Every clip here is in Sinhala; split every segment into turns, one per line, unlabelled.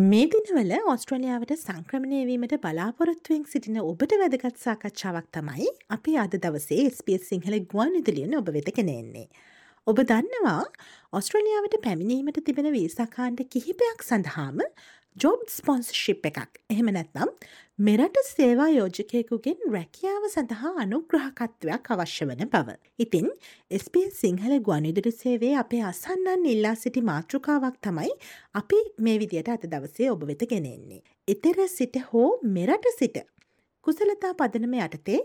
මේ දිනවල ඔස්ට්‍රලියාවට සංක්‍රමණය වීමට බලාපොරොත්තුවෙන් සිටින ඔබට වැදගත් සාකච්ඡාවක් තමයි අපි අද දවසේ ස්පේස් සිංහල ගුවන් ඉදිලියන ඔබ වෙත කෙනෙන්නේ. ඔබ දන්නවා ඔස්ට්‍රලියාවට පැමිණීමට තිබෙන වීසාකාණ්ඩ කිහිපයක් සඳහාම ජොබ් ස්පොන්ස්ශිප් එකක් එහෙම නැත්නම් මෙරට සේවා යෝජකයකුගෙන් රැකියාව සඳහා අනුග්‍රහකත්වයක් අවශ්‍ය වන බව. ඉතින් ස්ප සිංහල ගුවනිදුරු සේවේ අපේ අසන්නන් ඉල්ලා සිටි මාතෘකාවක් තමයි අපි මේ විදියට අත දවසේ ඔබ වෙත ගෙනෙන්නේ. එතෙර සිට හෝ මෙරට සිට. කුසලතා පදනම යටතේ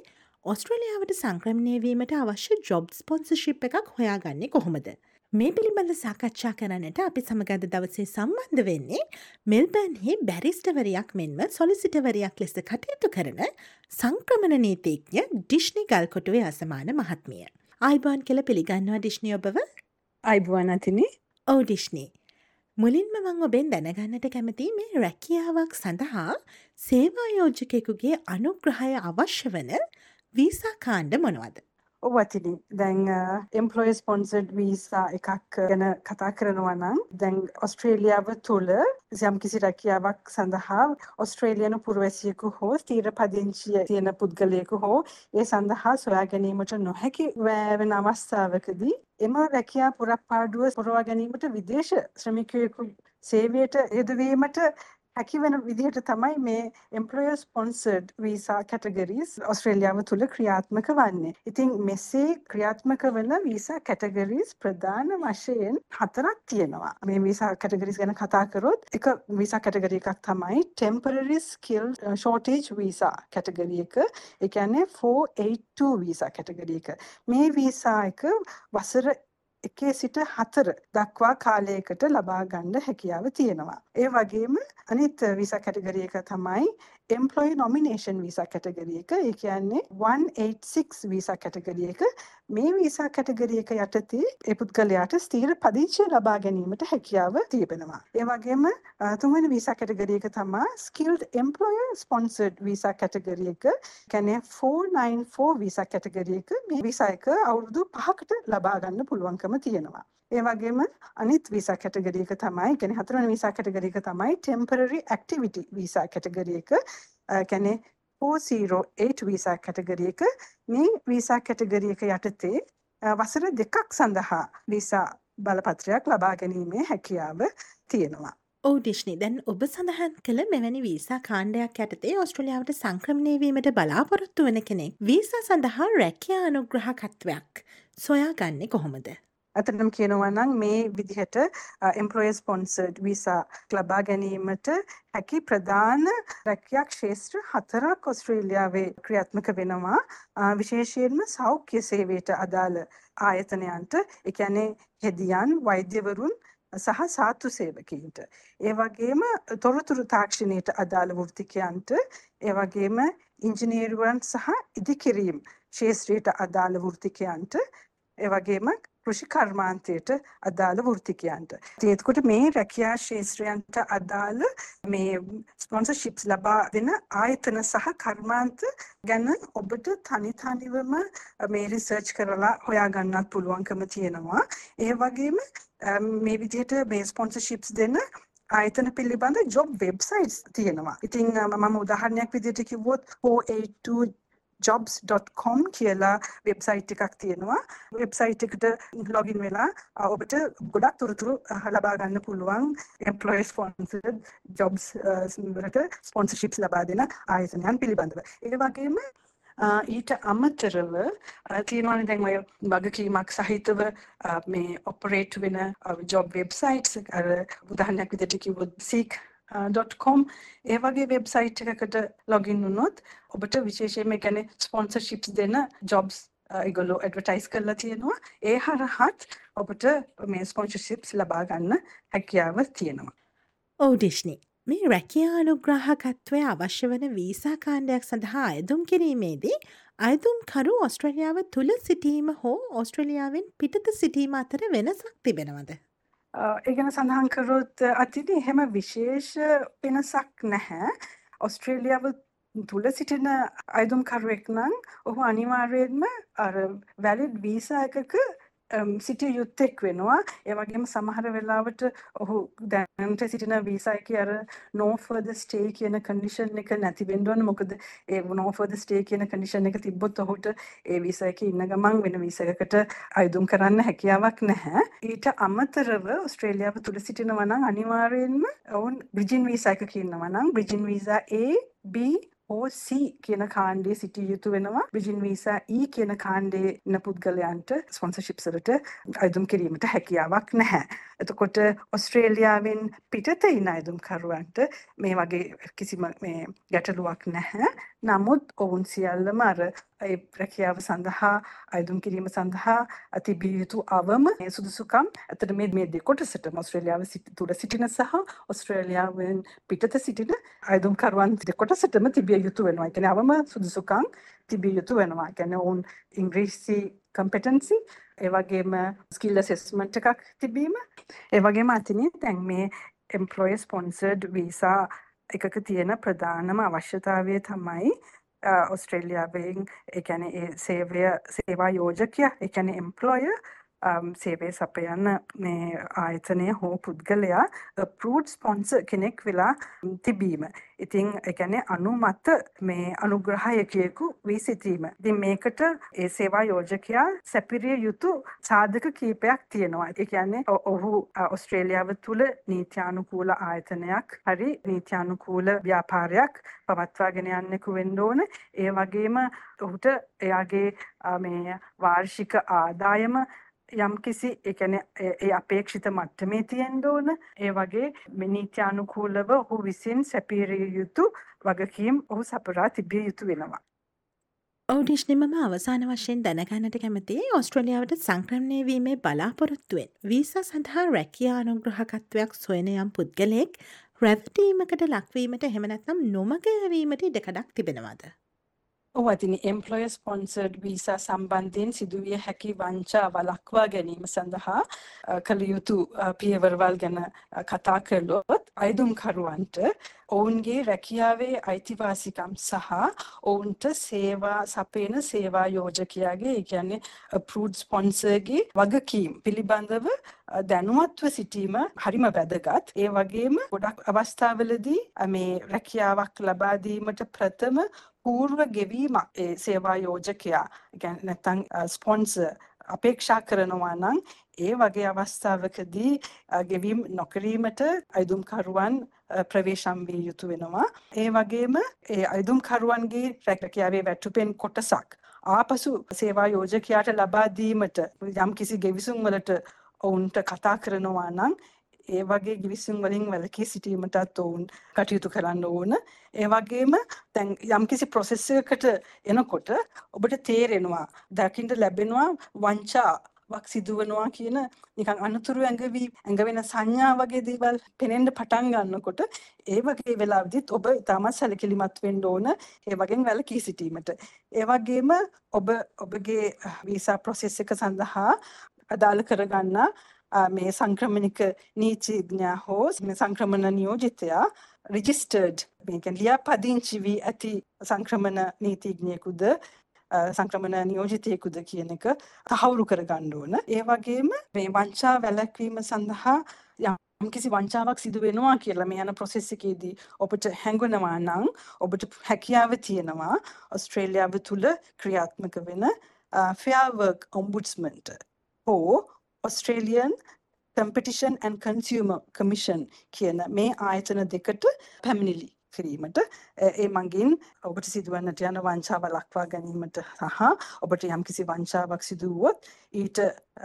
ඔස්ට්‍රලියාවට සංක්‍රමණයවීමට අවශ්‍ය ජොබ් ස්පොන්සශිප් එකක් හොයාගන්නේ කොහොමද. මේ පිළිබඳ සාකච්ඡා කරන්නට අපි සමගද දවසේ සම්බන්ධ වෙන්නේ මෙල්බැන්හි බැරිස්ටවරයක් මෙන්ම සොලිසිටවරයක් ලෙස කටයුතු කරන සංක්‍රමණ නීතිඥ ඩිශ්නි ගල්කොටුවේ අසමාන මහත්මිය. අයිබාන් කෙල පිළිගන්නවා ඩිශ්නි ඔබව
අයිබුවන් අතිනේ
ඕ ඩිශ්නි. මුලින්ම මං ඔබෙන් දැනගන්නට කැමති මේ රැකියාවක් සඳහා සේවායෝජකෙකුගේ අනුග්‍රහය අවශ්‍ය වන වීසා කාණ්ඩ මොනවද.
ඔවතිනි. දැන් එම්පලොය ස්පොන්සඩ් වීසා එකක් ගැන කතා කරනවා නම් දැන් ඔස්ට්‍රේලියාව තුළ යම් කිසි රැකියාවක් සඳහා ඔස්ට්‍රේලියනු පුරවැසියෙකු හෝ ස්ථීර පදිංචිය තියෙන පුද්ගලයෙකු හෝ ඒ සඳහා සොයා ගැනීමට නොහැකි වෑවෙන අවස්ථාවකදී එම රැකියා පුරප්පාඩුව පුරවා ගැනීමට විදේශ ශ්‍රමිකයෙකු සේවයට යෙදවීමට හැකිවන විදිහට තමයි මේ එම්පලොයර් ස්පොන්සර්ඩ් වීසා කැටගරීස් ඔස්ට්‍රේලියාව තුළ ක්‍රියාත්මක වන්නේ. ඉතින් මෙසේ ක්‍රියාත්මක වන වීසා කැටගරීස් ප්‍රධාන වශයෙන් හතරක් තියෙනවා. මේ වීසා කැටගරීස් ගැන කතා කරොත් එක වීසා කැටගරි එකක් තමයි temporary skill uh, shortage visa category එක. ඒ කියන්නේ 482 වීසා කැටගරි එක. මේ වීසා එක වසර එකේ සිට හතර දක්වා කාලයකට ලබා ගන්න හැකියාව තියෙනවා. ඒ වගේම අනිත් වීසා කැටගරි එක තමයි එම්පලොයි නොමිනේෂන් වීසා කැටගරි එක. ඒ කියන්නේ 186 වීසා කැටගරි එක. මේ වීසා කැටගරි එක යටතේ ඒ පුද්ගලයාට ස්ථීර පදිංචිය ලබා ගැනීමට හැකියාව තිබෙනවා. ඒ වගේම තුන්වෙනි වීසා කැටගරි එක තමයි skilled employer sponsored visa category එක. කියන්නේ 494 වීසා කැටගරි එක. මේ වීසා එක අවුරුදු 5කට ලබා ගන්න පුළුවන්කම තියෙනවා. ඒ වගේම අනිත් වීසා කැටගරි එක තමයි කියන්නේ හතරවෙනි වීසා කැටගරි එක තමයි temporary activity වීසා කැටගරි එක. කියන්නේ 408 වීසා කැටගරි එක මේ වීසා කැටගරි එක යටතේ වසර දෙකක් සඳහා වීසා බලපත්‍රයක් ලබා ගැනීමේ හැකියාව තියෙනවා.
ඕ ඩිශ්නි දැන් ඔබ සඳහන් කළ මෙවැනි වීසා කාණ්ඩයක් යටතේ ඔස්ට්‍රලියාවට සංක්‍රමණය වීමට බලාපොරොත්තු වන කෙනෙක් වීසා සඳහා රැකියා අනුග්‍රහකත්වයක් සොයා ගන්නේ කොහොමද.
ඇතටම කියනවා නම් මේ විදිහට එම්පලොයර් ස්පොන්සර්ඩ් වීසා ලබා ගැනීමට හැකි ප්‍රධාන රැකියක් ක්ෂේත්‍ර හතරක් ඔස්ට්‍රේලියාවේ ක්‍රියාත්මක වෙනවා. විශේෂයෙන්ම සෞඛ්‍ය සේවයට අදාළ ආයතනයන්ට ඒ කියන්නේ හෙදියන් වෛද්‍යවරුන් සහ සාතු සේවකීන්ට ඒ වගේම තොරතුරු තාක්ෂණයට අදාළ වෘත්තිකයන්ට ඒ වගේම ඉංජිනේරුවන් සහ ඉදිකිරීම් ක්ෂේත්‍රයට අදාළ වෘත්තිකයන්ට ඒ වගේම කෘෂි කර්මාන්තයට අදාළ වෘත්තිකයන්ට. ඉතින් එතකොට මේ රැකියා ශාස්ත්‍රයන්ට අදාළ මේ ස්පොන්සර්ෂිප්ස් ලබා දෙන ආයතන සහ කර්මාන්ත ගැන ඔබට තනි තනිවම මේ රිසර්ච් කරලා හොයා ගන්නත් පුළුවන්කම තියෙනවා. ඒ වගේම මේ විදිහට මේ ස්පොන්සර්ෂිප්ස් දෙන ආයතන පිළිබඳ ජොබ් වෙබ්සයිට්ස් තියෙනවා. ඉතින් මම උදාහරණයක් විදිහට කිව්වොත් 482 jobs.com කියලා වෙබ්සයිට් එකක් තියෙනවා. වෙබ්සයිට් එකට ලොගින් වෙලා ඔබට ගොඩක් තොරතුරු ලබා ගන්න පුළුවන් employer sponsored jobs වලට sponsorships ලබා දෙන ආයතනයන් පිළිබඳව. ඒ වගේම ඊට අමතරව තියෙනවානේ දැන් ඔය වගකීමක් සහිතව මේ ඔපරේට් වෙන ජොබ් වෙබ්සයිට්ස් අර උදාහරණයක් විදිහට කිව්වොත් seek .com ඒ වගේ වෙබ්සයිට් එකකට ලොගින් වුණොත් ඔබට විශේෂයෙන්ම කියන්නේ ස්පොන්සර්ෂිප්ස් දෙන ජොබ්ස් ඒගොල්ලෝ ඇඩ්වර්ටයිස් කරලා තියෙනවා ඒ හරහත් ඔබට මේ ස්පොන්සර්ෂිප්ස් ලබා ගන්න හැකියාව තියෙනවා.
ඔව් ඩිශ්නි මේ රැකියා අනුග්‍රාහකත්වය අවශ්‍ය වන වීසා කාණ්ඩයක් සඳහා අයදුම් කිරීමේදී අයදුම්කරු ඔස්ට්‍රලියාව තුළ සිටීම හෝ ඔස්ට්‍රලියාවෙන් පිටත සිටීම අතර වෙනසක් තිබෙනවද.
ඒගැන සඳහන් කරොත් අතින එහෙම විශේෂ වෙනසක් නැහැ. ඔස්ට්‍රේලියාව තුළ සිටින අයදුම්කරුවෙක් නම් ඔහු අනිවාර්යෙන්ම අර වැලිඩ් වීසා එකක සිටිය යුත්තෙක් වෙනවා. ඒ වගේම සමහර වෙලාවට ඔහු දැනට සිටින වීසා එකේ අර no further stay කියන කන්ඩිෂන් එක නැති වෙන්න ඕන. මොකද ඒ no further stay කියන කන්ඩිෂන් එක තිබ්බොත් ඔහුට ඒ වීසා එකේ ඉන්න ගමන් වෙන වීසා එකකට අයදුම් කරන්න හැකියාවක් නැහැ. ඊට අමතරව ඕස්ට්‍රේලියාව තුල සිටිනවා නම් අනිවාර්යයෙන්ම ඔවුන් බ්‍රිජින් වීසා එකක ඉන්නවා නම් bridging visa A B OC කියන කාණ්ඩයේ සිටිය යුතු වෙනවා බ්‍රිජින් වීසා E කියන කාණ්ඩයේ ඉන්න පුද්ගලයන්ට ස්පොන්සර්ෂිප්ස් වලට අයදුම් කිරීමට හැකියාවක් නැහැ. එතකොට ඔස්ට්‍රේලියාවෙන් පිටත ඉන්න අයදුම්කරුවන්ට මේ වගේ කිසිම මේ ගැටලුවක් නැහැ. නමුත් ඔවුන් සියල්ලම අර ඒ රැකියාව සඳහා අයදුම් කිරීම සඳහා තිබිය යුතු අවම සුදුසුකම් ඇතට මේ මේ දෙකොටසට ඔස්ට්‍රේලියාව තුළ සිටින සහ ඔස්ට්‍රේලියාවෙන් පිටත සිටින අයදුම්කරුවන් දෙකොටසටම තිබිය යුතු වෙනවා. කියන්නේ අවම සුදුසුකම් තිබිය යුතු වෙනවා. කියන්නේ ඔවුන් ඉංග්‍රීසි කම්පිටන්සි ඒ වගේම ස්කිල් ඇසෙස්මන්ට් එකක් තිබීම ඒ වගේම අතිනේ දැන් මේ එම්ප්ලොයර් ස්පොන්සර්ඩ් වීසා එකක තියෙන ප්‍රධානම අවශ්‍යතාවය තමයි ඔස්ට්‍රේලියාවෙන් ඒ කියන්නේ ඒ සේවය සේවා යෝජකයා ඒ කියන්නේ එම්ප්ලොයර් Um, සේවය සපයන්න මේ ආයතනය හෝ පුද්ගලයා ප්‍රූඩ් ස්පොන්සර් කෙනෙක් වෙලා um, තිබීම. ඉතින් එකැනෙ අනුමත මේ අනුග්‍රහයකයෙකු වී සිටීම. ඉතින් මේකට ඒ සේවා යෝජකයා සැපිරිය යුතු සාධක කීපයක් තියෙනවා. ඒ කියන්නේ ඔහු ඔස්ට්‍රේලියාව තුළ නීත්‍යානුකූල ආයතනයක් හරි නීත්‍යානුකූල ව්‍යාපාරයක් පවත්වාගෙන යන්නෙකු වෙන්න ඕන. ඒ වගේම ඔහුට එයාගේ මේ වාර්ෂික ආදායම යම්කිසි ඒ කියන්නේ ඒ අපේක්ෂිත මට්ටමේ තියෙන්න ඕන ඒ වගේ නීත්‍යානුකූලව ඔහු විසින් සැපිරිය යුතු වගකීම් ඔහු සපුරා තිබිය යුතු වෙනවා.
ඔවඩිශ්නි මම අවසාන වශයෙන් දැනගන්නට කැමති ඔස්ට්‍රලියාවට සංක්‍රමණය වීමේ බලාපොරොත්තුවෙන් වීසා සඳහා රැකියා අනුග්‍රහකත්වයක් සොයන යම් පුද්ගලයෙක් රැවටීමකට ලක්වීමට හෙමනැත්නම් නොමගයවීමට ඉඩකඩක් තිබෙනවාද.
ඔව් අතින් එම්ප්ලොයර් ස්පොන්සර්ඩ් වීසා සම්බන්ධයෙන් සිදුවිය හැකි වංචා වළක්වා ගැනීම සඳහා කළ යුතු පියවරවල් ගැන කතා කළොත් අයදුම්කරුවන්ට ඔවුන්ගේ රැකියාවේ අයිතිවාසිකම් සහ ඔවුන්ට සේවා සපයන සේවා යෝජකයාගේ ඒ කියන්නේ approved sponsorගේ වගකීම් පිළිබඳව දැනුවත්ව සිටීම හරිම වැදගත්. ඒ වගේම ගොඩක් අවස්ථාවලදී මේ රැකියාවක් ලබා දීමට ප්‍රථම පූර්ව ගෙවීමක් ඒ සේවා යෝජකයා කියන්නේ නැත්නම් ස්පොන්සර් අපේක්ෂා කරනවා නම් ඒ වගේ අවස්ථාවකදී ගෙවීම් නොකිරීමට අයදුම්කරුවන් ප්‍රවේශම් විය යුතු වෙනවා. ඒ වගේම ඒ අයදුම්කරුවන්ගේ රැකියාවේ වැටුපෙන් කොටසක් ආපසු සේවා යෝජකයාට ලබා දීමට යම් කිසි ගෙවිසුම් වලට ඔවුන්ට කතා කරනවා නම් ඒ වගේ ගිවිසුම් වලින් වැළකී සිටීමටත් ඔවුන් කටයුතු කරන්න ඕන. ඒ වගේම දැන් යම්කිසි ප්‍රොසෙස් එකකට එනකොට ඔබට තේරෙනවා දකින්න ලැබෙනවා වංචා වක් සිදුවනවා කියන නිකන් අනුතුරු ඇඟවි ඇඟ වෙන සංඥා වගේ දේවල් පෙනෙන්න පටන් ගන්නකොට ඒ වගේ වෙලාවදිත් ඔබ ඉතාමත් සැලකිලිමත් වෙන්න ඕන ඒ වගේ වැළකී සිටීමට. ඒ වගේම ඔබ ඔබගේ වීසා ප්‍රොසෙස් එක සඳහා අදාළ කරගන්නා මේ සංක්‍රමණික නීතිඥයා හෝ සංක්‍රමණ නියෝජිතයා රිජිස්ටර්ඩ් මේකෙන් ලියාපදිංචි වී ඇති සංක්‍රමණ නීතිඥයෙකුද සංක්‍රමණ නියෝජිතයෙකුද කියන එක තහවුරු කරගන්න ඕන. ඒ වගේම මේ වංචා වැළැක්වීම සඳහා යම්කිසි වංචාවක් සිදු වෙනවා කියලා මේ යන ප්‍රොසෙස් එකේදී ඔබට හැඟුණා නම් ඔබට හැකියාව තියෙනවා ඕස්ට්‍රේලියාව තුල ක්‍රියාත්මක වෙන fair work ombudsman හෝ Australian Competition and Consumer Commission කියන මේ ආයතන දෙකට පැමිණිලි කිරීමට ඒ මගින් ඔබට සිදුවන්නට යන වංචාව ලක්වා ගැනීමට සහ ඔබට යම්කිසි වංචාවක් සිදු වුවොත් ඊට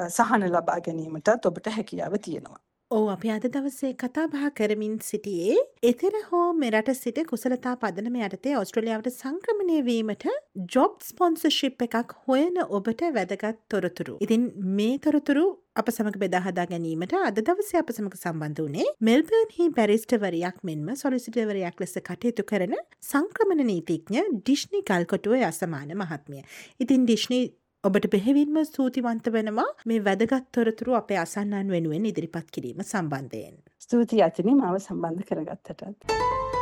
සහන ලබා ගැනීමටත් ඔබට හැකියාව තියෙනවා.
ඕ අපි අද දවසේ කතා බහ කරමින් සිටියේ එතෙර හෝ මෙරට සිට කුසලතා පදනම යටතේ ඔස්ට්‍රලියාවට සංක්‍රමණය වීමට ජොබ් ස්පොන්සර්ශිප් එකක් හොයන ඔබට වැදගත් තොරතුරු. ඉතින් මේ තොරතුරු අප සමඟ බෙදාහදා ගැනීමට අද දවස අප සමඟ සම්බන්ධ වනේ මෙල්බර්න් හි පැරිස්ටවරයක් මෙන්ම සොලිසිටවරයක් ලෙස කටයුතු කරන සංක්‍රමණ නීතිඥ ඩිශ්නි ගල්කොටුව අසමාන මහත්මිය. ඉතින් ඩිශ්නි ඔබට බෙහෙවින්ම ස්තුතිවන්ත වෙනවා මේ වැදගත් තොරතුරු අපේ අසන්නන් වෙනුවෙන් ඉදිරිපත් කිරීම සම්බන්ධයෙන්.
ස්තුති අචනි මාව සම්බන්ධ කරගත්තටත්.